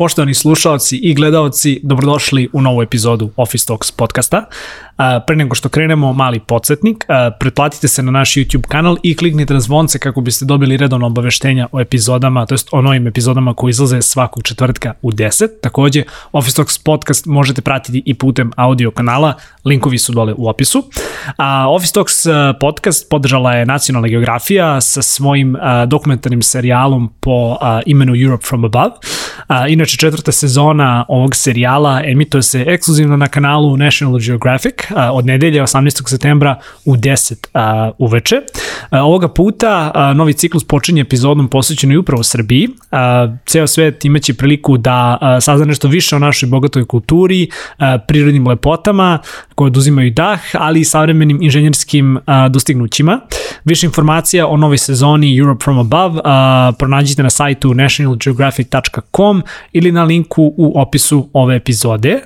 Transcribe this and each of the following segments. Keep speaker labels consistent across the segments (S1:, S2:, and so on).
S1: Poštovani slušalci i gledaoci, dobrodošli u novu epizodu Office Talks podcasta. Pre nego što krenemo, mali podsjetnik, pretplatite se na naš YouTube kanal i kliknite na zvonce kako biste dobili redovno obaveštenja o epizodama, to jest o novim epizodama koji izlaze svakog četvrtka u 10. Takođe, Office Talks podcast možete pratiti i putem audio kanala, linkovi su dole u opisu. Office Talks podcast podržala je Nacionalna geografija sa svojim dokumentarnim serijalom po imenu Europe from Above. Inače, četvrta sezona ovog serijala emituje se ekskluzivno na kanalu National Geographic od nedelje 18. septembra u 10 uveče. Ovoga puta novi ciklus počinje epizodom posvećenoj upravo Srbiji. Ceo svet imaće priliku da sazna nešto više o našoj bogatoj kulturi, prirodnim lepotama koje oduzimaju dah, ali i savremenim inženjerskim dostignućima. Više informacija o novoj sezoni Europe from Above pronađite na sajtu nationalgeographic.com ili na linku u opisu ove epizode.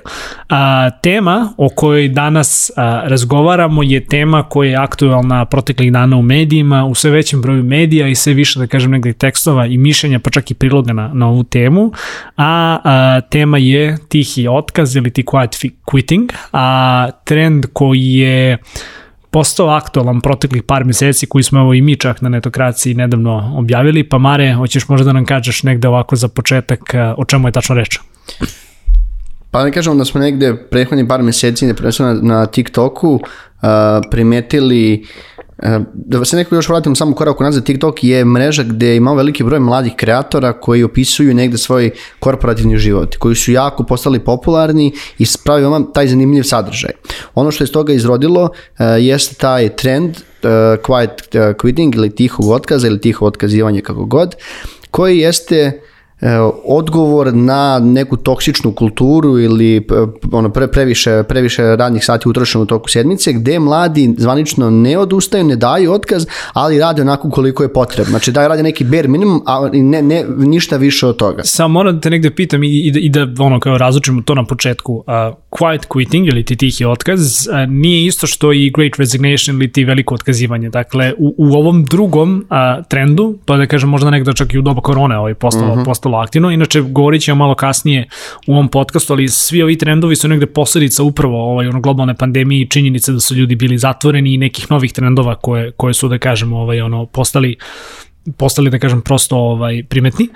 S1: Tema o kojoj danas a, razgovaramo je tema koja je aktualna proteklih dana u medijima, u sve većem broju medija i sve više, da kažem, negde tekstova i mišljenja, pa čak i priloga na, na ovu temu, a, a tema je tihi otkaz ili ti quiet quitting, a trend koji je postao aktualan proteklih par meseci koji smo evo i mi čak na netokraciji nedavno objavili, pa Mare, hoćeš možda da nam kažeš negde ovako za početak o čemu je tačno reč?
S2: Pa da kažemo da smo negde prethodni par meseci, na, na TikToku, uh, primetili uh, da se neko još vratim samo korak nazad, TikTok je mreža gde ima veliki broj mladih kreatora koji opisuju negde svoj korporativni život, koji su jako postali popularni i spravi vam taj zanimljiv sadržaj. Ono što je iz toga izrodilo uh, jeste taj trend uh, quiet uh, quitting ili tihog otkaza ili tiho otkazivanje kako god, koji jeste E, odgovor na neku toksičnu kulturu ili e, ono pre, previše, previše radnih sati utrošeno u toku sedmice gde mladi zvanično ne odustaju, ne daju otkaz, ali rade onako koliko je potrebno. Znači da rade neki bare minimum, a ne, ne, ništa više od toga.
S1: Samo moram da te negde pitam i, i, da, i da ono kao razlučimo to na početku. Uh, quiet quitting ili ti tihi otkaz uh, nije isto što i great resignation ili ti veliko otkazivanje. Dakle, u, u ovom drugom uh, trendu, pa da kažem možda nekdo čak i u doba korone ovaj postalo. -huh. postalo postalo aktivno. Inače, govorit ćemo malo kasnije u ovom podcastu, ali svi ovi trendovi su negde posledica upravo ovaj, ono, globalne pandemije i činjenice da su ljudi bili zatvoreni i nekih novih trendova koje, koje su, da kažemo, ovaj, ono, postali postali, da kažem, prosto ovaj, primetni,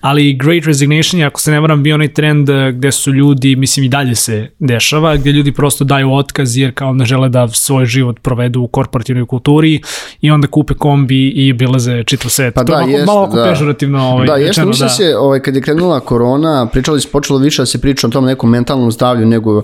S1: ali Great Resignation je, ako se ne varam, bio onaj trend eh, gde su ljudi, mislim i dalje se dešava, gde ljudi prosto daju otkaz jer kao ne žele da svoj život provedu u korporativnoj kulturi i onda kupe kombi i bilaze čitav svet.
S2: Pa
S1: to
S2: da,
S1: je
S2: jest,
S1: malo da. pežurativno ovaj,
S2: da, jeste, mislim da. se, ovaj, kad je krenula korona, pričali se, počelo više da se priča o tom nekom mentalnom zdravlju nego uh,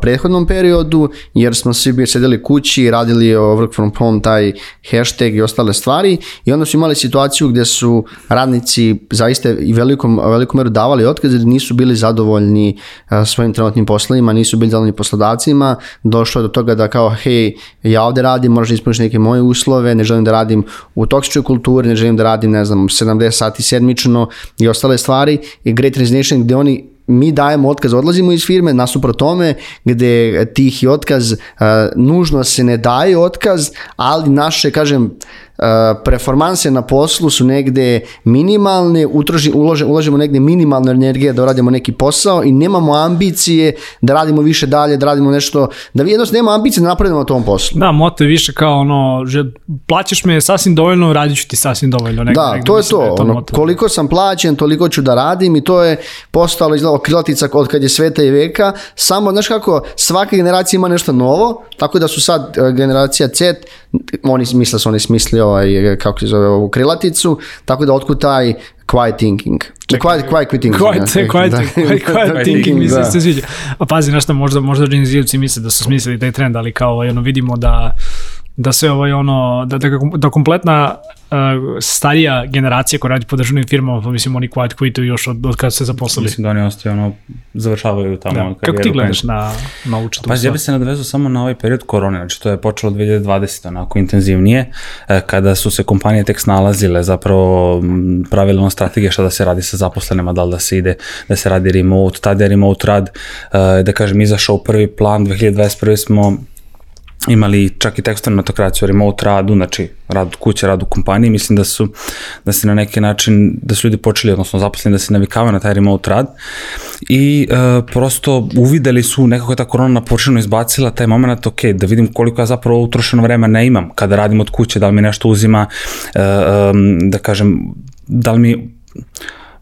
S2: prethodnom periodu, jer smo svi bi sedeli kući, radili o work from home, taj hashtag i ostale stvari i onda su imali situaciju gde su radnici zaista i velikom, velikom meru davali otkaz jer nisu bili zadovoljni svojim trenutnim poslovima, nisu bili zadovoljni poslodavcima, došlo je do toga da kao hej, ja ovde radim, možeš da ispuniš neke moje uslove, ne želim da radim u toksičnoj kulturi, ne želim da radim, ne znam, 70 sati sedmično i ostale stvari. I Great Resignation gde oni mi dajemo otkaz, odlazimo iz firme, nasuprot tome gde tihi otkaz, uh, nužno se ne daje otkaz, ali naše, kažem, performanse na poslu su negde minimalne, utroži, ulože, ulažemo negde minimalne energije da uradimo neki posao i nemamo ambicije da radimo više dalje, da radimo nešto, da vi jednostavno nemamo ambicije da napravimo na tom poslu.
S1: Da, moto je više kao ono, že plaćaš me sasvim dovoljno, radit ću ti sasvim dovoljno.
S2: Negde, da, negde to je to, da je to ono, koliko sam plaćen, toliko ću da radim i to je postalo izgleda krilatica od kad je sveta i veka, samo, znaš kako, svaka generacija ima nešto novo, tako da su sad e, generacija Z, oni misle da su oni smislio ovaj, kako se zove ovu krilaticu, tako da otkud taj quiet thinking. Čekaj, quiet, quiet quitting.
S1: Quiet, quiet, quiet, da. quiet, quiet thinking, mi se da. sviđa. A pazi, nešto, možda, možda džinizijevci misle da su smislili taj trend, ali kao ovaj, ono, vidimo da da se ovaj ono da da, da kompletna uh, starija generacija koja radi po državnim firmama, pa mislim oni quiet quituju još od, od kada se zaposlili.
S3: Mislim da oni ostaju ono završavaju tamo da.
S1: Kako ti gledaš na na ovu
S3: Pa ja bih se nadvezao samo na ovaj period korone, znači to je počelo 2020 onako intenzivnije e, kada su se kompanije tek snalazile zapravo pravilno strategije šta da se radi sa zaposlenima, da li da se ide da se radi remote, tada je remote rad e, da kažem izašao u prvi plan 2021 smo imali čak i tekstovnu metokraciju, remote radu, znači rad od kuće, rad u kompaniji, mislim da su, da se na neki način, da su ljudi počeli, odnosno zaposleni da se navikavaju na taj remote rad. I e, prosto uvideli su, nekako je ta korona na površinu izbacila taj moment, ok, da vidim koliko ja zapravo utrošeno vreme ne imam kada radim od kuće, da li mi nešto uzima, e, e, da kažem, da li mi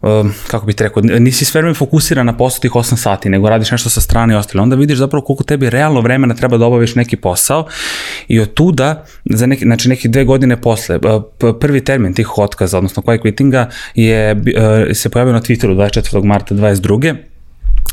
S3: um, kako bih te rekao, nisi sve vreme fokusiran na posao tih 8 sati, nego radiš nešto sa strane i ostalo. Onda vidiš zapravo koliko tebi realno vremena treba da obaviš neki posao i od tuda, za neki, znači neki dve godine posle, uh, prvi termin tih otkaza, odnosno quiet quittinga, je, uh, se pojavio na Twitteru 24. marta 22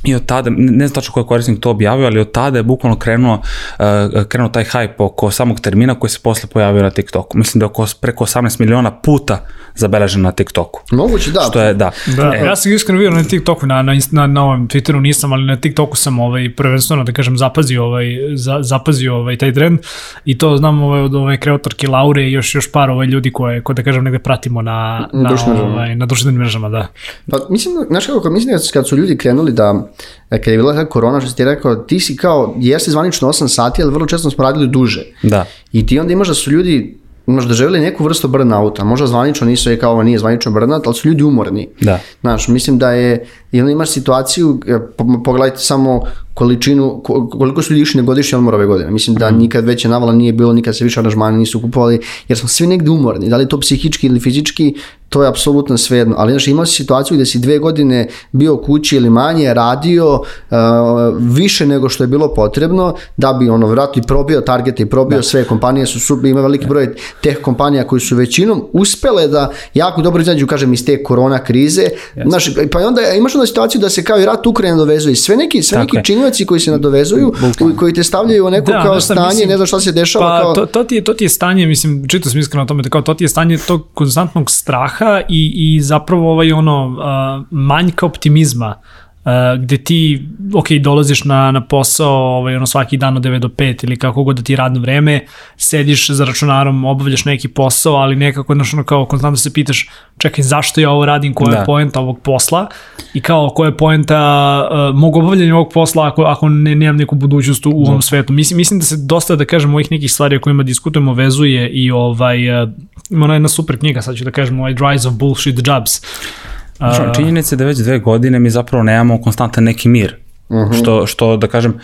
S3: I od tada, ne znam tačno ko je korisnik to objavio, ali od tada je bukvalno krenuo, uh, krenuo taj hype oko samog termina koji se posle pojavio na TikToku. Mislim da je oko, preko 18 miliona puta zabeležen na TikToku.
S2: Moguće, da.
S3: Što je, da.
S1: Da, e, ja sam iskreno vidio na TikToku, na, na, na, na ovom Twitteru nisam, ali na TikToku sam ovaj, prvenstveno, da kažem, zapazio, ovaj, za, zapazio ovaj, taj trend i to znam ovaj, od ove kreatorke Laure i još, još par ovaj, ljudi koje, ko da kažem, negde pratimo na, na,
S2: mrežama.
S1: ovaj, na društvenim mrežama, da.
S2: Pa mislim, znaš kako, mislim da kad su ljudi krenuli da, kad je bila ta korona, što si ti rekao, ti si kao, jeste zvanično 8 sati, ali vrlo često smo radili duže.
S3: Da.
S2: I ti onda imaš da su ljudi možda doživjeli neku vrstu burnouta, možda zvanično nisu je kao ovo nije zvanično burnout, ali su ljudi umorni.
S3: Da.
S2: Znaš, mislim da je, i onda imaš situaciju, e, po- pogledajte samo količinu, ko- koliko su ljudi išli na godišnji odmor ove godine. Mislim da nikad veća navala nije bilo, nikad se više aranžmana nisu kupovali, jer smo svi negde umorni. Da li to psihički ili fizički, to je apsolutno svejedno. Ali znaš, imao si situaciju gde si dve godine bio kući ili manje, radio uh, više nego što je bilo potrebno, da bi ono vratno i probio targete i probio sve kompanije su, su ima veliki broj teh kompanija koji su većinom uspele da jako dobro izađu, kažem, iz te korona krize. Znaš, pa onda imaš onda situaciju da se kao i rat Ukrajina nadovezuje. i Sve neki, sve
S3: Tako
S2: neki
S3: je.
S2: Činioci koji se nadovezuju,
S3: Bukvalno.
S2: koji te stavljaju u neko
S1: Da,
S2: kao stanje,
S1: mislim,
S2: ne znaš šta se dešava.
S1: Pa
S2: kao...
S1: to, to, ti je, to ti je stanje, mislim, čito sam iskreno o tome, kao to ti je stanje tog konstantnog straha i, i zapravo ovaj ono uh, manjka optimizma Uh, gde ti, ok, dolaziš na, na posao ovaj, ono, svaki dan od 9 do 5 ili kako god da ti je radno vreme, sediš za računarom, obavljaš neki posao, ali nekako, znaš, ono, kao konstantno se pitaš, čekaj, zašto ja ovo radim, koja je
S3: Da.
S1: poenta ovog posla i kao koja je poenta uh, mog obavljanja ovog posla ako, ako ne, nemam neku budućnost u, u ovom svetu. Mislim, mislim da se dosta, da kažem, ovih nekih stvari o kojima diskutujemo vezuje i ovaj, uh, ima ona jedna super knjiga, sad ću da kažem, ovaj Rise of Bullshit Jobs.
S3: Ono, činjenica je da već dve godine mi zapravo nemamo konstantan neki mir. Što, što, da kažem,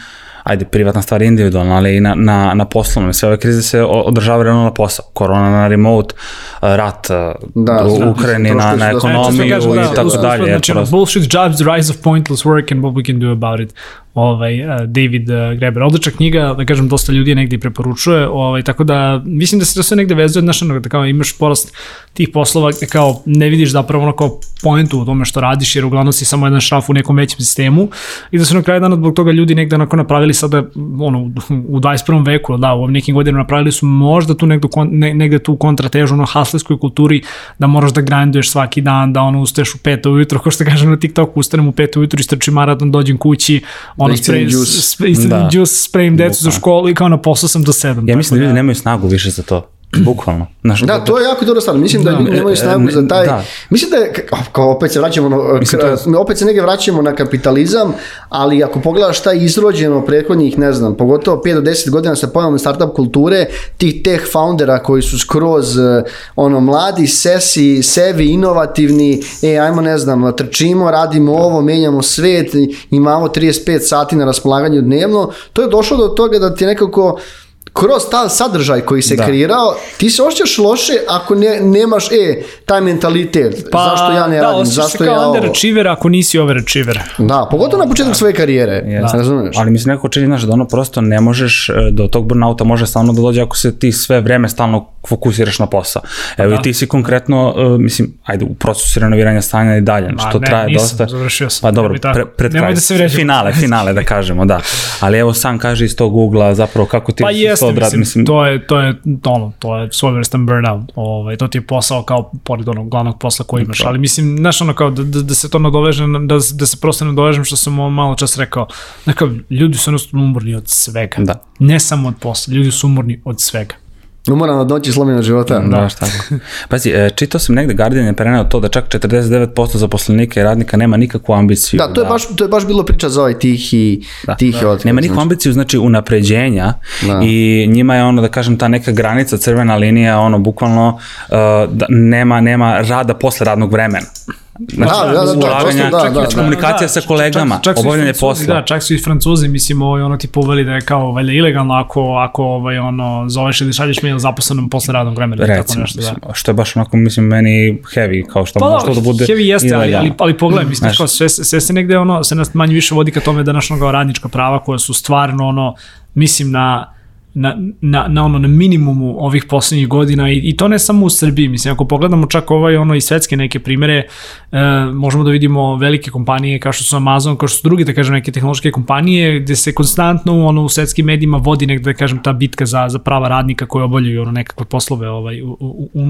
S3: ajde, privatna stvar je individualna, ali i na, na, na poslovnom. Sve ove krize se o- održavaju realno na posao. Korona na remote, uh, rat uh,
S2: Da,
S3: u
S2: da,
S3: Ukrajini na, na
S2: dosta-
S3: ekonomiju i tako
S1: uz-
S3: dalje.
S1: Znači,
S3: prosto.
S1: bullshit jobs, the rise of pointless work and what we can do about it. Ovaj, David Graeber. Odlična knjiga, da kažem, dosta ljudi je negdje i preporučuje, ovaj, tako da mislim da se to sve negde vezuje, znaš, ono, da kao imaš porast tih poslova gde kao ne vidiš zapravo ono kao poentu u tome što radiš, jer uglavnom si samo jedan šraf u nekom većem sistemu i da su na kraju dana zbog toga ljudi negde onako napravili sada ono, u 21. veku, da, u ovim nekim godinama napravili su možda tu negde, ne, negde tu kontratežu ono haslerskoj kulturi da moraš da grinduješ svaki dan, da ono ustaješ u 5 ujutro, kao što kažem na TikToku, ustanem u 5 ujutro, istrčim maraton, dođem kući, ono,
S2: iscedim
S1: sprayim,
S2: džus.
S1: sp- iscedim
S3: Da.
S1: džus, sprayim decu za
S3: Bukvalno.
S1: školu i kao na posao sam do 7.
S3: Ja mislim da ljudi nemaju snagu više za to. Bukvalno. Znaš,
S2: Da, to je jako dobro stvar. Mislim da,
S1: Da.
S2: ljudi nemaju snagu za taj...
S3: Da.
S2: Mislim da je, kao opet se vraćamo na,
S3: Mislim, to je-
S2: k- opet se negdje vraćamo na kapitalizam, ali ako pogledaš šta je izrođeno prethodnih, ne znam, pogotovo 5 do 10 godina sa pojavom startup kulture, tih tech foundera koji su skroz eh, ono mladi, sesi, sevi, inovativni, e, ajmo ne znam, trčimo, radimo ovo, menjamo svet, imamo 35 sati na raspolaganju dnevno, to je došlo do toga da ti nekako kroz taj sadržaj koji se
S3: Da.
S2: kreirao, ti se osjećaš loše ako ne, nemaš, e, taj mentalitet, zašto ja ne
S1: da,
S2: radim,
S1: osjećaš
S2: zašto
S1: se
S2: ja
S1: kao
S2: ovo.
S1: underachiever ako nisi overachiever.
S2: Da, pogotovo na početku svoje karijere,
S3: Jeste.
S2: razumeš?
S3: Ali mislim nekako čini, znaš, da ono prosto ne možeš, e, do tog burnouta može stalno da dođe ako se ti sve vreme stalno fokusiraš na posao. Evo
S1: Da.
S3: i ti si konkretno, e, mislim, ajde, u procesu renoviranja stanja i dalje,
S1: Ma,
S3: što
S1: ne,
S3: traje
S1: nisam,
S3: dosta.
S1: završio sam,
S3: Pa dobro, pre, pred kraj,
S1: da se
S3: finale, finale da kažemo, da. Ali evo sam kaže iz tog ugla zapravo kako ti
S1: Pa jeste,
S3: to odrad,
S1: mislim, to je, to je, ono, to je svojevrstan burnout, ovaj, to ti je posao kao pored onog glavnog posla koji imaš, ali mislim, znaš ono kao da, da, da se to nadoveže, na- da, da se prosto nadovežem što sam malo čas rekao, dakle, ljudi su jednostavno umorni od svega,
S3: Da.
S1: ne samo od posla, ljudi su umorni od svega.
S2: Umoran od noći slomljena života.
S3: Da, baš tako. Pazi, e, čitao sam negde Guardian je preneo to da čak 49% zaposlenika i radnika nema nikakvu ambiciju.
S2: Da, to je, baš, to je baš bilo priča za ovaj tihi,
S3: Da.
S2: tihi otpad.
S3: Nema nikakvu
S2: znači.
S3: ambiciju, znači unapređenja
S2: Da.
S3: i njima je ono da kažem ta neka granica crvena linija ono bukvalno uh, da nema nema rada posle radnog vremena. Znači,
S2: Da, da, da, da,
S3: ulaganja,
S2: da, da, da.
S3: komunikacija sa
S1: čak-
S3: kolegama,
S1: čak i
S3: obavljanje
S1: Francuzi,
S3: posla.
S1: Da, čak su i Francuzi, mislim, ovaj, ono tipa uveli da je kao valjda ilegalno ako, ako ovaj, ono, zoveš ili šalješ mail zaposlenom posle radnog vremena.
S3: recimo,
S1: nešto, da.
S3: mislim, što je baš onako, mislim, meni heavy, kao što
S1: Pa
S3: može to
S1: da,
S3: da bude
S1: heavy jeste, ali,
S3: ilegalno.
S1: ali, ali pogledaj, mislim, kao sve, sve se negde ono, se nas manje više vodi ka tome da naš ono radnička prava koja su stvarno ono, mislim na na, na, na ono na minimumu ovih poslednjih godina i, i to ne samo u Srbiji, mislim ako pogledamo čak ovaj ono i svetske neke primere, e, možemo da vidimo velike kompanije kao što su Amazon, kao što su drugi da kažem neke tehnološke kompanije gde se konstantno ono u svetskim medijima vodi negde da kažem ta bitka za za prava radnika koji obavljaju ono nekakve poslove ovaj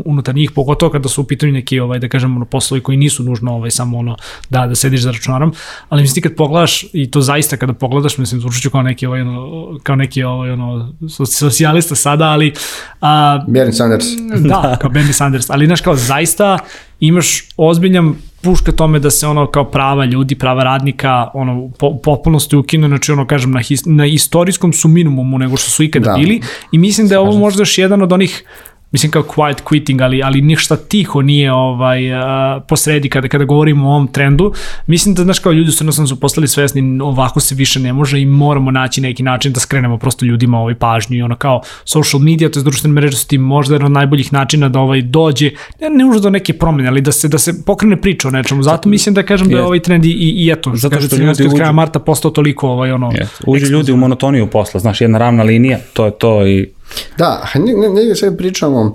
S1: unutar njih pogotovo kada su u pitanju neki ovaj da kažem ono poslovi koji nisu nužno ovaj samo ono da da sediš za računarom, ali mislim ti kad pogledaš i to zaista kada pogledaš mislim zvučiću kao neki ovaj ono kao neki ovaj ono socijalista sada, ali a,
S2: Bernie Sanders.
S1: da, kao Bernie Sanders, ali znaš kao zaista imaš ozbiljan puš ka tome da se ono kao prava ljudi, prava radnika ono po, u potpunosti ukinu, znači ono kažem na, his, na istorijskom su minimumu nego što su ikada
S2: Da.
S1: da. bili i mislim da je ovo možda još jedan od onih mislim kao quiet quitting, ali, ali ništa tiho nije ovaj, uh, posredi kada, kada govorimo o ovom trendu. Mislim da, znaš, kao ljudi su jednostavno su postali svesni, ovako se više ne može i moramo naći neki način da skrenemo prosto ljudima ovaj pažnju i ono kao social media, to je društvene mreže su ti možda jedan od najboljih načina da ovaj dođe, ne, ne možda do neke promene, ali da se, da se pokrene priča o nečemu. Zato mislim da kažem da je ovaj trend i, i, eto,
S3: Zato što ljudi
S1: od kraja marta postao toliko ovaj, ono,
S3: Yes. Uđu ljudi u monotoniju posla, znaš, jedna ravna linija, to je to i
S2: Da, ne, ne, negdje sve pričamo, uh,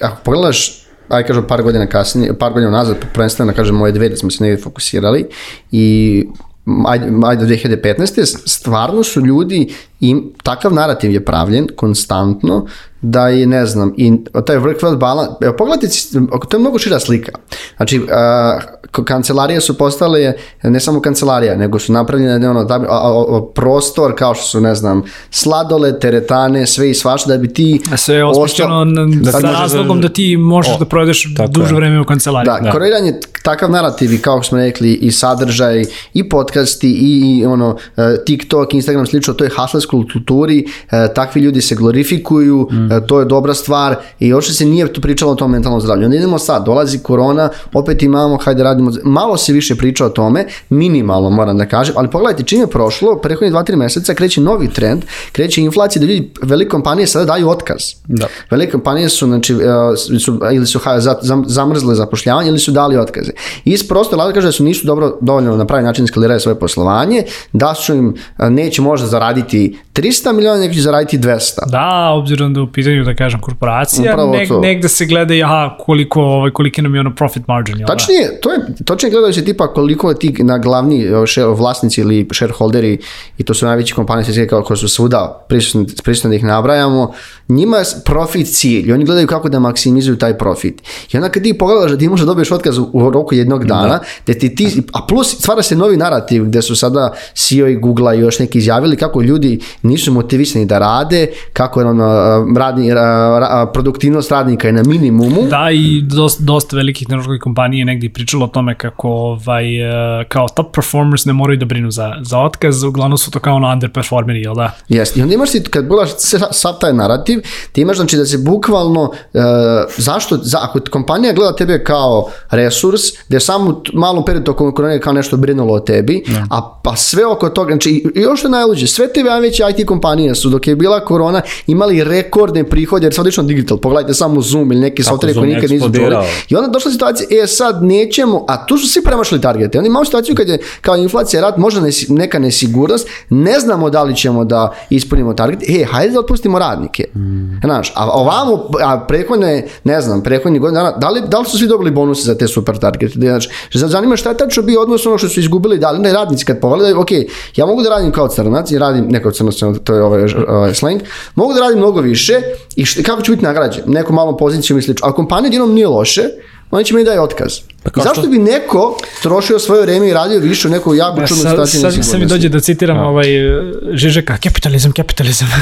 S2: ako pogledaš, aj kažem par godina kasnije, par godina nazad, prvenstveno da kažem moje dve da smo se negdje fokusirali i ajde, ajde do 2015. stvarno su ljudi i takav narativ je pravljen konstantno da je, ne znam, i taj work-life balance, evo pogledajte, to je mnogo šira slika. Znači, uh, kancelarije su postale ne samo kancelarija, nego su napravljene ono, da a, a, a, prostor kao što su, ne znam, sladole, teretane, sve i svašta, da bi ti...
S1: sve je osmišljeno
S2: da
S1: sa razlogom da ti možeš
S3: O,
S1: da provedeš duže vreme u kancelariji.
S2: Da, da. kreiran je takav narativ i kao smo rekli i sadržaj i podcasti i, i ono e, TikTok, Instagram slično, to je hustlerskoj kulturi, e, takvi ljudi se glorifikuju,
S3: Mm.
S2: e, to je dobra stvar i uopšte se nije tu pričalo o tom mentalnom zdravlju. Onda idemo sad, dolazi korona, opet imamo, hajde radimo, malo se više priča o tome, minimalno moram da kažem, ali pogledajte čim je prošlo, prethodnih 2-3 meseca kreće novi trend, kreće inflacija da ljudi, velike kompanije sada daju otkaz.
S3: Da.
S2: Velike kompanije su, znači, su ili su zamrzle zapošljavanje ili su dali otkaze. Iz prosto Vlada kaže da su nisu dobro dovoljno na pravi način skalirali svoje poslovanje, da su im e, neće možda zaraditi 300 miliona, nego će zaraditi 200.
S1: Da, obzirom da u pitanju, da kažem, korporacija,
S2: Upravo
S1: neg,
S2: to.
S1: negde se gleda aha, koliko, ovaj, koliki nam je ono profit margin. Jel, da?
S2: Tačnije, to je, točnije gledajući tipa koliko ti na glavni share- vlasnici ili shareholderi i to su najveće kompanije svjetske kao koje su svuda prisutni, prisutni da ih nabrajamo, njima je profit cilj oni gledaju kako da maksimizuju taj profit. I onda kad ti pogledaš da ti možeš da dobiješ otkaz u- u roku jednog dana, da ti ti, a plus stvara se novi narativ gde su sada CEO i Google i još neki izjavili kako ljudi nisu motivisani da rade, kako je ono, radni, ra- ra- produktivnost radnika je na minimumu.
S1: Da, i dosta, dosta velikih tehnoloških kompanija je negdje pričalo o tome kako ovaj, e, kao top performers ne moraju da brinu za, za otkaz, uglavnom su to kao ono underperformeri, jel da?
S2: Jeste. I onda imaš ti, kad gledaš sa- sav taj narativ, ti imaš znači da se bukvalno, e, zašto, za, ako kompanija gleda tebe kao resurs, da je samo malom periodu tokom korone kao nešto brinulo o tebi, a pa sve oko toga, znači još što je najluđe, sve te najveće IT kompanije su dok je bila korona imali rekordne prihode, jer sad na digital, pogledajte samo Zoom ili neki software koji nikad nisu čuli. I onda došla situacija, e sad nećemo, a tu su svi premašili targete. Onda imamo situaciju kad je kao inflacija, rat, možda nesi, neka nesigurnost, ne znamo da li ćemo da ispunimo target, e, hajde da otpustimo radnike. Znaš, a ovamo, a prethodne, ne znam, prethodnih godina dana, da li, da li su svi dobili bonuse za te super targete? Znači, sad zanima šta je tačno bio odnos ono što su izgubili, da li ne radnici kad pogledaju, ok, ja mogu da radim kao crnac i radim, ne kao crnac, to je ovaj, ovaj slang, mogu da radim mnogo više i šta, kako ću biti nagrađen? Neku malom poziciju i slično. A kompanija jednom nije loše, oni će mi daju otkaz. I
S3: kao
S2: zašto
S3: što-
S2: bi neko trošio svoje vreme i radio više u nekoj jako
S1: Ja,
S2: čudnoj
S1: sad,
S2: situaciji
S1: sad, sad mi
S2: nesigurnosti?
S1: dođe da citiram ovaj Žižeka, kapitalizam, kapitalizam.
S2: Pa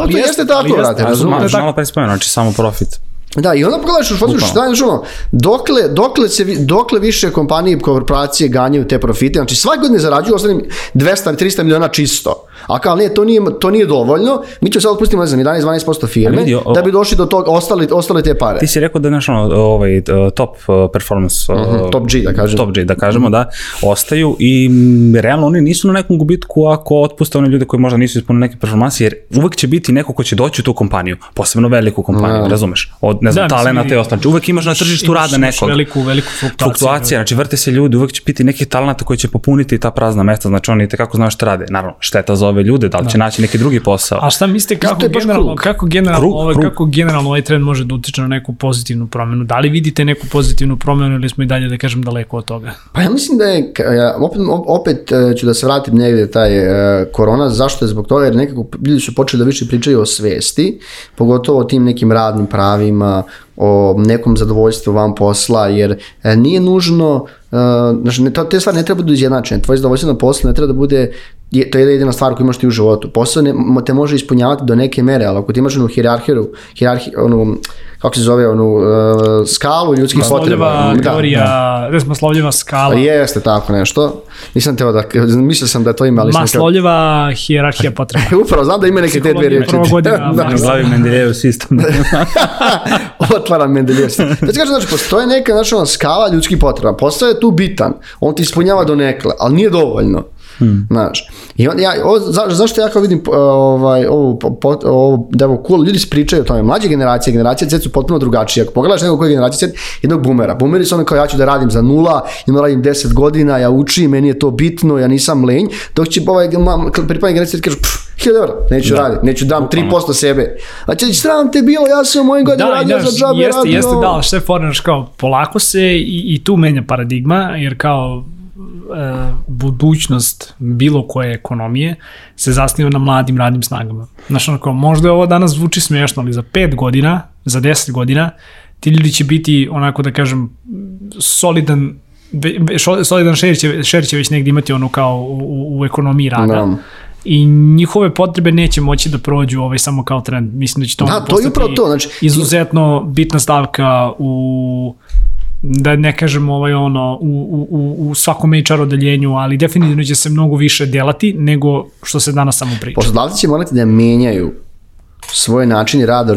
S1: Ali
S2: to
S1: jeste,
S2: jeste tako,
S1: ali jeste,
S2: brate,
S1: ali
S2: razumeš?
S1: to je tako.
S3: Malo pre spomenuo, znači samo profit.
S2: Da, i onda pogledaš u fotu šta je, ono, dokle, dokle, se, dokle više kompanije i korporacije ganjaju te profite, znači svake godine zarađuju ostalim 200-300 miliona čisto. A kao, ne, to nije, to nije dovoljno, mi ćemo sad otpustiti, ne znam, 11-12% firme,
S3: Ali vidi, o-
S2: da bi došli do tog, ostali, ostale te pare.
S3: Ti si rekao da znaš ono, ovaj, uh, top uh, performance, uh,
S2: Mhm, top G, da kažem.
S3: top G, da kažemo, da, ostaju i realno oni nisu na nekom gubitku ako otpuste one ljude koji možda nisu ispunili neke performanse, jer uvek će biti neko ko će doći u tu kompaniju, posebno veliku kompaniju, razumeš, od, ne znam,
S1: Da, mislim,
S3: talenata i ostalo, znači uvek imaš na tržištu
S1: Imaš-
S3: rada
S1: imaš
S3: nekog.
S1: Veliku, veliku fluktuaciju.
S3: fluktuacija, znači vrte se ljudi, uvek će biti neki talenata koji će popuniti ta prazna mesta, znači oni tekako znaju šta rade. Naravno, šteta za ove ljude, da li će naći neki drugi posao.
S1: A šta mislite kako
S2: to je baš
S1: generalno,
S2: krug.
S1: kako generalno,
S3: Krug,
S1: ovaj,
S3: krug.
S1: kako generalno ovaj trend može da utiče na neku pozitivnu promenu? Da li vidite neku pozitivnu promenu ili smo i dalje da kažem daleko od toga?
S2: Pa ja mislim da je, ja, opet, opet e, ću da se vratim negdje taj e, korona, zašto je zbog toga, jer nekako ljudi su počeli da više pričaju o svesti, pogotovo o tim nekim radnim pravima, o nekom zadovoljstvu van posla, jer e, nije nužno, e, znači te stvari ne treba da budu izjednačene, tvoje zadovoljstvo na poslu ne treba da bude, je, to je jedina stvar koju imaš ti u životu. Posao ne, te može ispunjavati do neke mere, ali ako ti imaš onu hirarhiju, hirarhiju onu, kako se zove, onu e, skalu ljudskih potreba.
S1: Maslovljeva
S2: Da.
S1: teorija, ne Maslovljeva skala.
S2: Pa jeste tako nešto. Nisam teo da, mislio sam da to ima, ali sam
S1: Maslovljeva hijerarhija potreba.
S2: Upravo, znam da ima neke te dve
S1: Psihologija
S2: riječi.
S1: prva godina,
S2: da,
S3: U glavi Mendelejev sistem.
S2: otvaram Mendeljev. Da ti kažem, znači, postoje neka znači, skala ljudskih potreba. Posao je tu bitan. On ti ispunjava do nekle, ali nije dovoljno.
S3: Hmm.
S2: Znaš, i on, ja, ovo, za, zašto ja kao vidim uh, ovaj, ovo, po, ovo, da ovo cool, ljudi pričaju o tome, mlađe generacije, generacije Z su potpuno drugačije. Ako pogledaš nekog koji je generacija Z, jednog boomera. Boomeri su ono kao ja ću da radim za nula, ja radim 10 godina, ja učim, meni je to bitno, ja nisam lenj, dok će ovaj pripadnik generacije kažu, pff, 1000 evra, neću raditi, neću dam 3% sebe. A će sram te bilo, ja sam u mojim godinu
S1: Da,
S2: radio
S1: znaš,
S2: za džabe,
S1: jeste,
S2: radio
S1: jeste da, što je fora, znaš, kao polako se i, i tu menja paradigma, jer kao e, budućnost bilo koje ekonomije se zasniva na mladim radnim snagama. Znaš, ono kao, možda ovo danas zvuči smiješno, ali za 5 godina, za 10 godina, ti ljudi će biti, onako da kažem, solidan solidan šer će, šer će već negdje imati ono kao u, u, ekonomiji rada.
S2: Da.
S1: I njihove potrebe neće moći da prođu ovaj samo kao trend. Mislim da će to
S2: Da, to je upravo to, znači-
S1: izuzetno bitna stavka u da ne kažem ovaj ono u, u, u- svakom HR odeljenju, ali definitivno će se mnogo više delati nego što se danas samo priča.
S2: Poslodavci će morati da menjaju svoj način rada,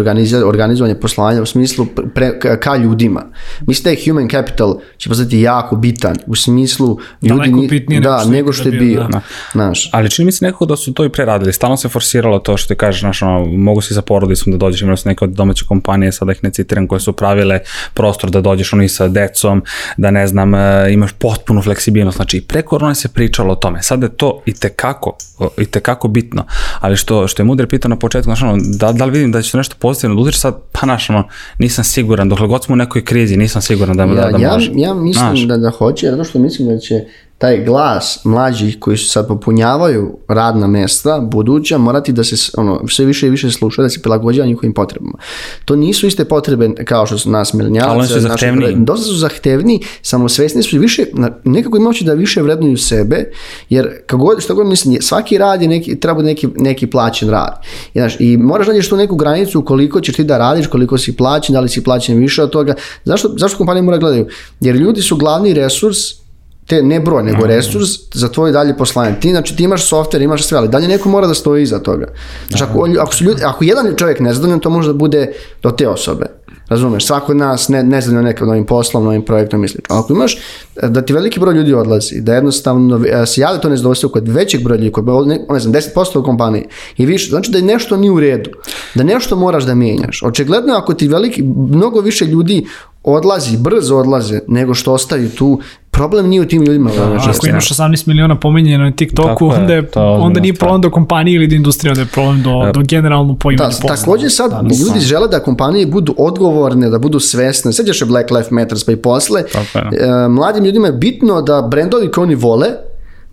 S2: organizovanje poslovanja u smislu pre, ka, ka ljudima. Mislim da je human capital će postati jako bitan u smislu ljudi, ni-
S1: bitnije
S2: da, nego što je
S1: bio,
S2: bio.
S1: da.
S2: Znaš,
S3: Ali čini mi se nekako da su to i preradili. Stalno se forsiralo to što ti kažeš, znaš, ono, mogu si sa porodicom da dođeš, imali su neke od domaće kompanije, sada ih ne citiram, koje su pravile prostor da dođeš ono i sa decom, da ne znam, e, imaš potpunu fleksibilnost. Znači, i pre korone se pričalo o tome. Sada je to i tekako, i tekako bitno. Ali što, što je Mudre pitao na početku, znaš, ono, da, da li vidim da će to nešto pozitivno da udari sad, pa znaš, ono, nisam siguran, dokle god smo u nekoj krizi, nisam siguran da, da,
S2: ja,
S3: da
S2: ja,
S3: može.
S2: ja mislim
S3: Znaš.
S2: da, da hoće, zato što mislim da će taj glas mlađih koji su sad popunjavaju radna mesta, buduća, morati da se ono, sve više i više sluša, da se prilagođava njihovim potrebama. To nisu iste potrebe kao što su nas
S3: Ali oni su zahtevniji.
S2: Dosta su zahtevni, samosvesni su i više, nekako imaju da više vrednuju sebe, jer kako god, što god mislim, svaki rad je neki, treba biti neki, neki plaćen rad. I, znaš, I moraš nađeš tu neku granicu koliko ćeš ti da radiš, koliko si plaćen, da li si plaćen više od toga. Zašto, zašto kompanije mora gledaju? Jer ljudi su glavni resurs te ne broj, nego resurs za tvoje dalje poslanje. Ti, znači, ti imaš software, imaš sve, ali dalje neko mora da stoji iza toga. Znači, ako, ako, su ljudi, ako jedan čovjek nezadovoljan, to može da bude do te osobe. Razumeš, svako od nas ne, nezadovoljno nekim novim poslom, novim projektom i slično. Ako imaš da ti veliki broj ljudi odlazi, da jednostavno e, se javlja to nezadovoljstvo kod većeg broja ljudi, kod ne, ne znam, 10% u kompaniji i više, znači da je nešto nije u redu, da nešto moraš da mijenjaš. Očigledno ako ti veliki, mnogo više ljudi odlazi, brzo odlaze, nego što ostaju tu, problem nije u tim ljudima. znači,
S1: Ako imaš 18 miliona pomenjeno na TikToku,
S3: Tako je,
S1: onda, je,
S3: je
S1: onda nije problem do kompanije ili do industrije, onda je problem do, do generalno poimanja
S2: Da,
S1: posla.
S2: takođe sad ljudi žele da kompanije budu odgovorne, da budu svesne. Sećaš se Black Lives Matter pa i posle.
S3: Tako je.
S2: E, mladim ljudima je bitno da brendovi koje oni vole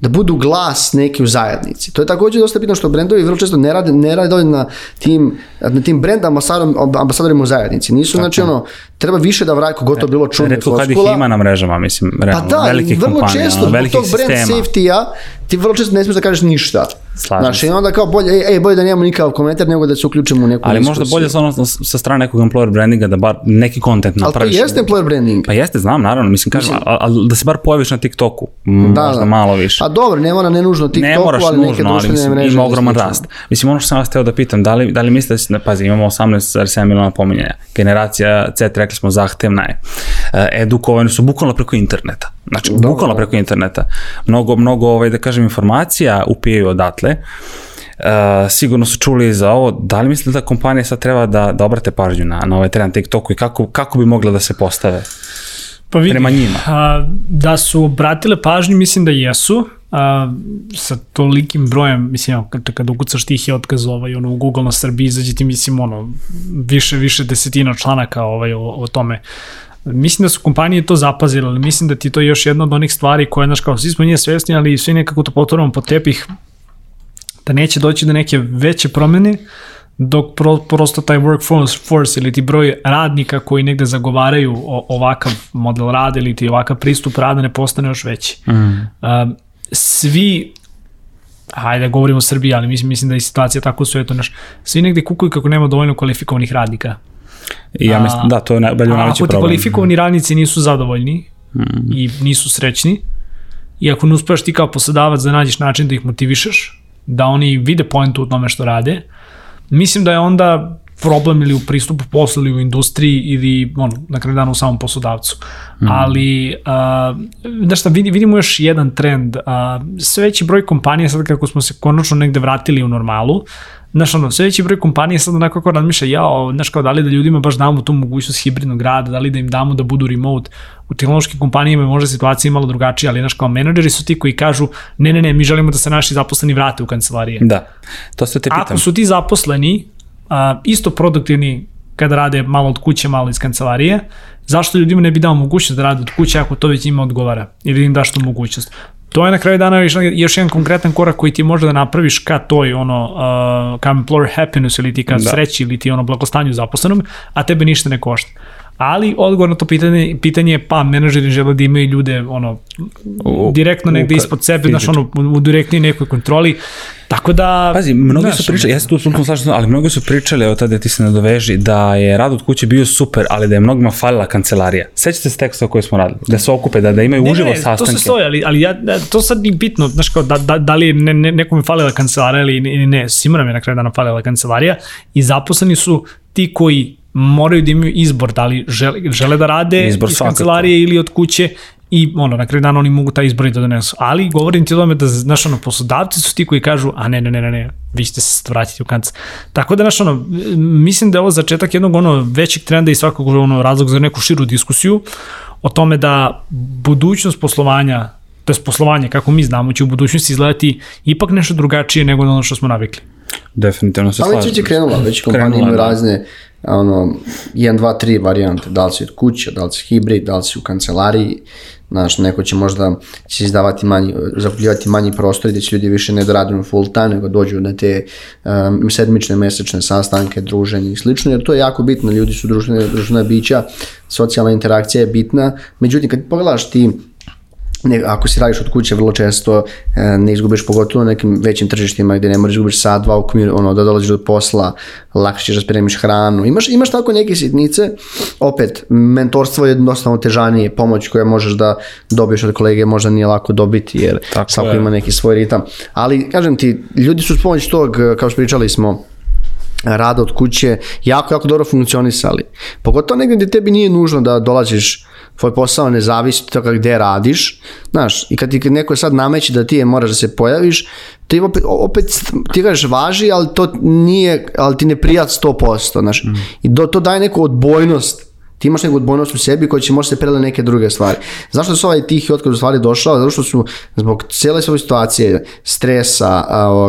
S2: da budu glas neki u zajednici. To je takođe dosta bitno što brendovi vrlo često ne rade, ne rade na tim, na tim ambasadorom, ambasadorima u zajednici. Nisu, znači, ono, treba više da vrati, kogotovo bilo čudno
S3: Redko kad ih ima na mrežama, mislim,
S2: Pa
S3: realno,
S2: da,
S3: velikih
S2: vrlo
S3: kompanija,
S2: često
S3: velikih
S2: tog brand safety-a ti vrlo često ne smiješ da kažeš ništa.
S3: Slažem
S2: Znaš,
S3: se.
S2: i onda kao bolje, ej, ej, bolje da nemamo nikakav komentar nego da se uključimo u neku
S3: Ali
S2: diskusiju.
S3: možda bolje sa, ono, sa strane nekog employer brandinga da bar neki content
S2: Ali to
S3: napraviš.
S2: jeste employer branding.
S3: Pa jeste, znam, naravno, mislim, kažem, ali al, da se bar pojaviš na TikToku,
S2: Da,
S3: možda
S2: da.
S3: malo više.
S2: A dobro, ne mora ne nužno TikToku,
S3: ne moraš
S2: ali
S3: nužno,
S2: neke
S3: ali
S2: društvene
S3: mislim,
S2: mreže.
S3: ima
S2: ili
S3: ogroman rast. Mislim, ono što sam vas teo da pitam, da li, da li mislite da, pazi, imamo 18,7 miliona pominjanja, generacija Z, rekli smo, zahtevna je, E, edukovani su bukvalno preko interneta, znači, bukvalno preko interneta. Mnogo, mnogo, ovaj, da kažem, informacija upijaju odatle, Uh, sigurno su čuli za ovo, da li mislite da kompanije sad treba da, da obrate pažnju na, na ovaj trend TikToku i kako, kako bi mogle da se postave?
S1: Pa vidi,
S3: Prema njima.
S1: A, da su obratile pažnju, mislim da jesu. A, sa tolikim brojem, mislim, evo, kad, kad ukucaš tih je otkaz ovaj, ono, u Google na Srbiji, izađe ti, mislim, ono, više, više desetina članaka ovaj, o, o tome. Mislim da su kompanije to zapazile, ali mislim da ti to je još jedna od onih stvari koje, znaš, kao svi smo nije svesni, ali svi nekako to potvoramo po tepih, da neće doći do neke veće promene, dok pro, prosto taj workforce force ili ti broj radnika koji negde zagovaraju o, ovakav model rada ili ti ovakav pristup rada ne postane još veći. Mm. Um, svi hajde da govorimo o Srbiji, ali mislim, mislim da je situacija tako u svetu, naš, svi negde kukuju kako nema dovoljno kvalifikovanih radnika.
S3: I ja mislim, da, to je najbolje
S1: A
S3: najveći
S1: ako ti
S3: problem.
S1: kvalifikovani radnici nisu zadovoljni mm. i nisu srećni, i ako ne uspeš ti kao poslodavac da nađeš način da ih motivišeš, da oni vide poentu u tome što rade, mislim da je onda problem ili u pristupu poslu ili u industriji ili on, na kraju dana u samom poslodavcu. Mm. Ali, uh, znaš šta, vidi, vidimo još jedan trend. Uh, sve veći broj kompanija, sad kako smo se konačno negde vratili u normalu, Znaš, ono, sve veći broj kompanija sad onako kako razmišlja, ja, znaš, kao da li da ljudima baš damo tu mogućnost hibridnog rada, da li da im damo da budu remote. U tehnološkim kompanijama je možda situacija malo drugačija, ali, znaš, kao menadžeri su ti koji kažu, ne, ne, ne, mi želimo da se naši zaposleni vrate u kancelarije.
S3: Da, to se te pitam.
S1: Ako su ti zaposleni a, isto produktivni kada rade malo od kuće, malo iz kancelarije, zašto ljudima ne bi dao mogućnost da rade od kuće ako to već njima odgovara ili im daš tu mogućnost. To je na kraju dana još, još jedan konkretan korak koji ti može da napraviš ka toj ono, uh, ka employer happiness ili ti ka da. sreći ili ti ono blagostanju zaposlenom, a tebe ništa ne košta. Ali odgovor na to pitanje, pitanje je pa menadžeri žele da imaju ljude ono, direktno negde
S3: u-
S1: ispod sebe, znaš, ono, u direktnoj nekoj kontroli. Tako da...
S3: Pazi, mnogi su pričali, ja se tu apsolutno slažem, ali mnogi su pričali, evo tada ti se nadoveži, da je rad od kuće bio super, ali da je mnogima falila kancelarija. Sećate se teksta koje smo radili? Da se okupe, da, da imaju
S1: Ne,
S3: uživo
S1: ne, ne,
S3: sastanke.
S1: to se stoji, ali, ali ja, da, to sad nije bitno, znaš kao, da, da, da li je ne, ne, nekome falila kancelarija ili, ne, svima nam je na kraju dana falila kancelarija i zaposleni su ti koji moraju da imaju izbor, da li žele, žele da rade
S3: Izbor
S1: iz
S3: svakako.
S1: kancelarije ili od kuće i ono, na kraju dana oni mogu taj izbor i da donesu. Ali govorim ti o tome da, znaš, ono, poslodavci su ti koji kažu, a ne, ne, ne, ne, ne, vi ćete se vratiti u kanc. Tako da, znaš, ono, mislim da je ovo začetak jednog ono većeg trenda i svakog ono razlog za neku širu diskusiju o tome da budućnost poslovanja to je poslovanje kako mi znamo će u budućnosti izgledati ipak nešto drugačije nego ono što smo navikli.
S3: Definitivno se
S2: Ali
S3: slažem.
S2: već je krenula, već kompanije imaju
S3: da.
S2: razne ono, 1, 2, 3 varijante, da li si od kuće, da li si hibrid, da li si u kancelariji, znaš, neko će možda će izdavati manji, zakupljivati manji prostor gde će ljudi više ne da rade full time, nego dođu na te um, sedmične, mesečne sastanke, druženje i slično, jer to je jako bitno, ljudi su društvene, društvena bića, socijalna interakcija je bitna, međutim, kad pogledaš ti ne, ako si radiš od kuće vrlo često e, ne izgubiš pogotovo na nekim većim tržištima gde ne moraš izgubiš sat, dva u komir, ono, da dolaziš do posla, lakše ćeš da spremiš hranu. Imaš, imaš tako neke sitnice, opet, mentorstvo je jednostavno težanije, pomoć koja možeš da dobiješ od kolege možda nije lako dobiti jer
S3: Tako
S2: svako
S3: je.
S2: ima neki svoj ritam. Ali, kažem ti, ljudi su s pomoć tog, kao što pričali smo, rada od kuće jako, jako dobro funkcionisali. Pogotovo negdje gdje tebi nije nužno da dolaziš tvoj posao ne zavisi od toga gde radiš, znaš, i kad ti neko sad nameće da ti je moraš da se pojaviš, ti opet, opet ti kažeš važi, ali to nije, ali ti ne prija 100%, znaš, mm. i do, to daje neku odbojnost, ti imaš neku odbojnost u sebi koja će možda se preliti neke druge stvari. Zašto su ovaj tihi otkaz u stvari došao? Zato što su zbog cijele svoje situacije, stresa,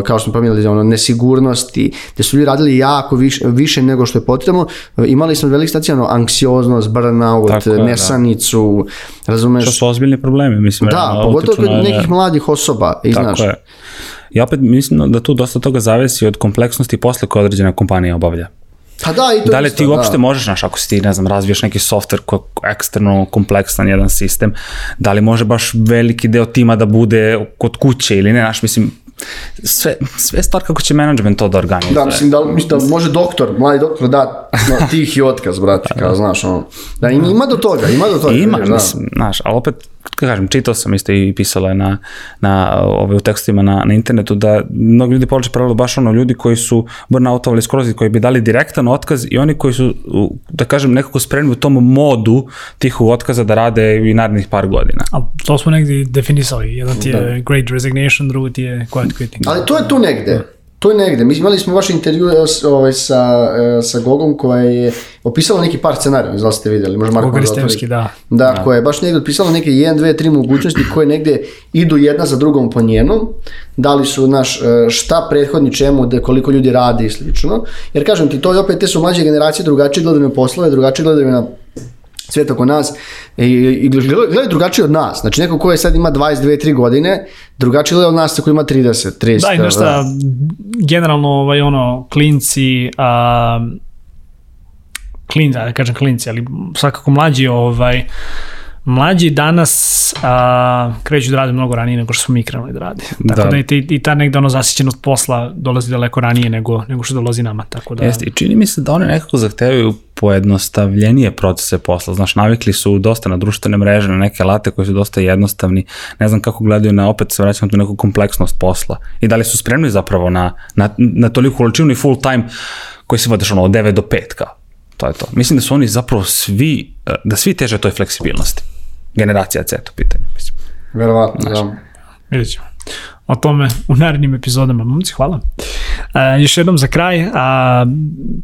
S2: kao što smo pominjali, ono, nesigurnosti, gde su ljudi radili jako više, više nego što je potrebno, imali smo velike stacije, ono, anksioznost, burnout,
S3: Tako je, da.
S2: nesanicu, razumeš?
S3: To su ozbiljni problemi, mislim.
S2: Da,
S3: realno,
S2: pogotovo kod nekih mladih osoba, i znaš.
S3: Tako je. Ja opet mislim da tu dosta toga zavisi od kompleksnosti posla koje određena kompanija obavlja.
S2: Pa da, i to
S3: da li
S2: isto,
S3: ti uopšte
S2: da.
S3: možeš, znaš, ako si ti, ne znam, razviješ neki software koji je eksterno kompleksan jedan sistem, da li može baš veliki deo tima da bude kod kuće ili ne, znaš, mislim, sve, sve stvar kako će management to da organizuje.
S2: Da, mislim da, mislim da može doktor, mladi doktor da no, tihi otkaz, brate, kao, znaš, ono. Da, ima, ima do toga, ima do toga.
S3: Ima,
S2: da.
S3: mislim, znaš, ali opet, kažem, čitao sam isto i pisalo je na, na ove, u tekstima na, na internetu da mnogi ljudi povlače paralelu baš ono ljudi koji su burnoutovali skroz i koji bi dali direktan otkaz i oni koji su, da kažem, nekako spremni u tom modu tihog otkaza da rade i narednih par godina.
S1: Ali to smo negdje definisali. Jedan ti je great resignation, drugi ti je quiet quitting.
S2: Ali to je tu negde. To je negde. Mi imali smo vaš intervju s- ovaj, sa, e, sa Gogom koja je opisala neki par scenarija, ne znam da ste vidjeli, možda Marko
S1: Goga
S2: da
S1: da.
S2: Da, koja je baš negde otpisala neke 1, 2, 3 mogućnosti koje negde idu jedna za drugom po njenom, da li su naš e, šta prethodni čemu, da koliko ljudi radi i slično. Jer kažem ti, to je opet te su mlađe generacije drugačije gledaju na poslove, drugačije gledaju na svijet oko nas i, i gledaju gledaju drugačije od nas. Znači neko ko je sad ima 22-3 godine, drugačije gleda od nas koji ima 30, 30.
S1: Da, i nešto, generalno, ovaj, ono, klinci, a, klin, da kažem klinci, ali svakako mlađi, ovaj, mlađi danas a, kreću da rade mnogo ranije nego što smo mi krenuli da radi. Tako da,
S3: Da.
S1: i, ti- i ta negde ono zasićenost posla dolazi daleko ranije nego, nego što dolazi nama. Tako da,
S3: Jeste, i čini mi se da one nekako zahtevaju pojednostavljenije procese posla. Znaš, navikli su dosta na društvene mreže, na neke alate koji su dosta jednostavni. Ne znam kako gledaju na, opet se vraćam tu neku kompleksnost posla. I da li su spremni zapravo na, na, na toliku količinu i full time koji se vodiš ono od 9 do 5 kao. To je to. Mislim da su oni zapravo svi, da svi teže toj fleksibilnosti. Generacija C to pitanje, mislim.
S2: Verovatno, da.
S1: vidjet ćemo. O tome u narednim epizodama. Momci, hvala. A, još jednom za kraj, a,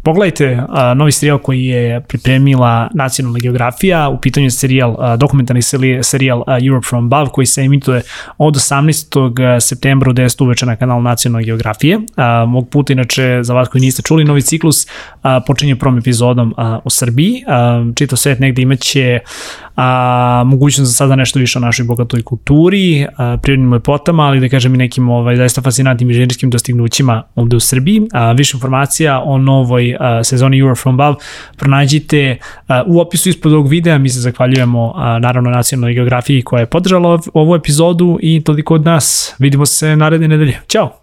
S1: pogledajte a, novi serijal koji je pripremila Nacionalna geografija, u pitanju je serijal, a, dokumentarni seri- serijal a, Europe from Above koji se emituje od 18. septembra u 10 uveče na kanal Nacionalne geografije. A, mog puta, inače, za vas koji niste čuli, novi ciklus a, počinje prvom epizodom a, u Srbiji. A, čitav svet negde imaće a, mogućnost za sada nešto više o našoj bogatoj kulturi, a, prirodnim lepotama, ali da kažem i nekim ovaj, zaista fascinantnim inženjerskim dostignućima ovde u Srbiji. A, više informacija o novoj a, sezoni Euro from Above pronađite a, u opisu ispod ovog videa. Mi se zahvaljujemo a, naravno nacionalnoj geografiji koja je podržala ov- ovu epizodu i toliko od nas. Vidimo se naredne nedelje. Ćao!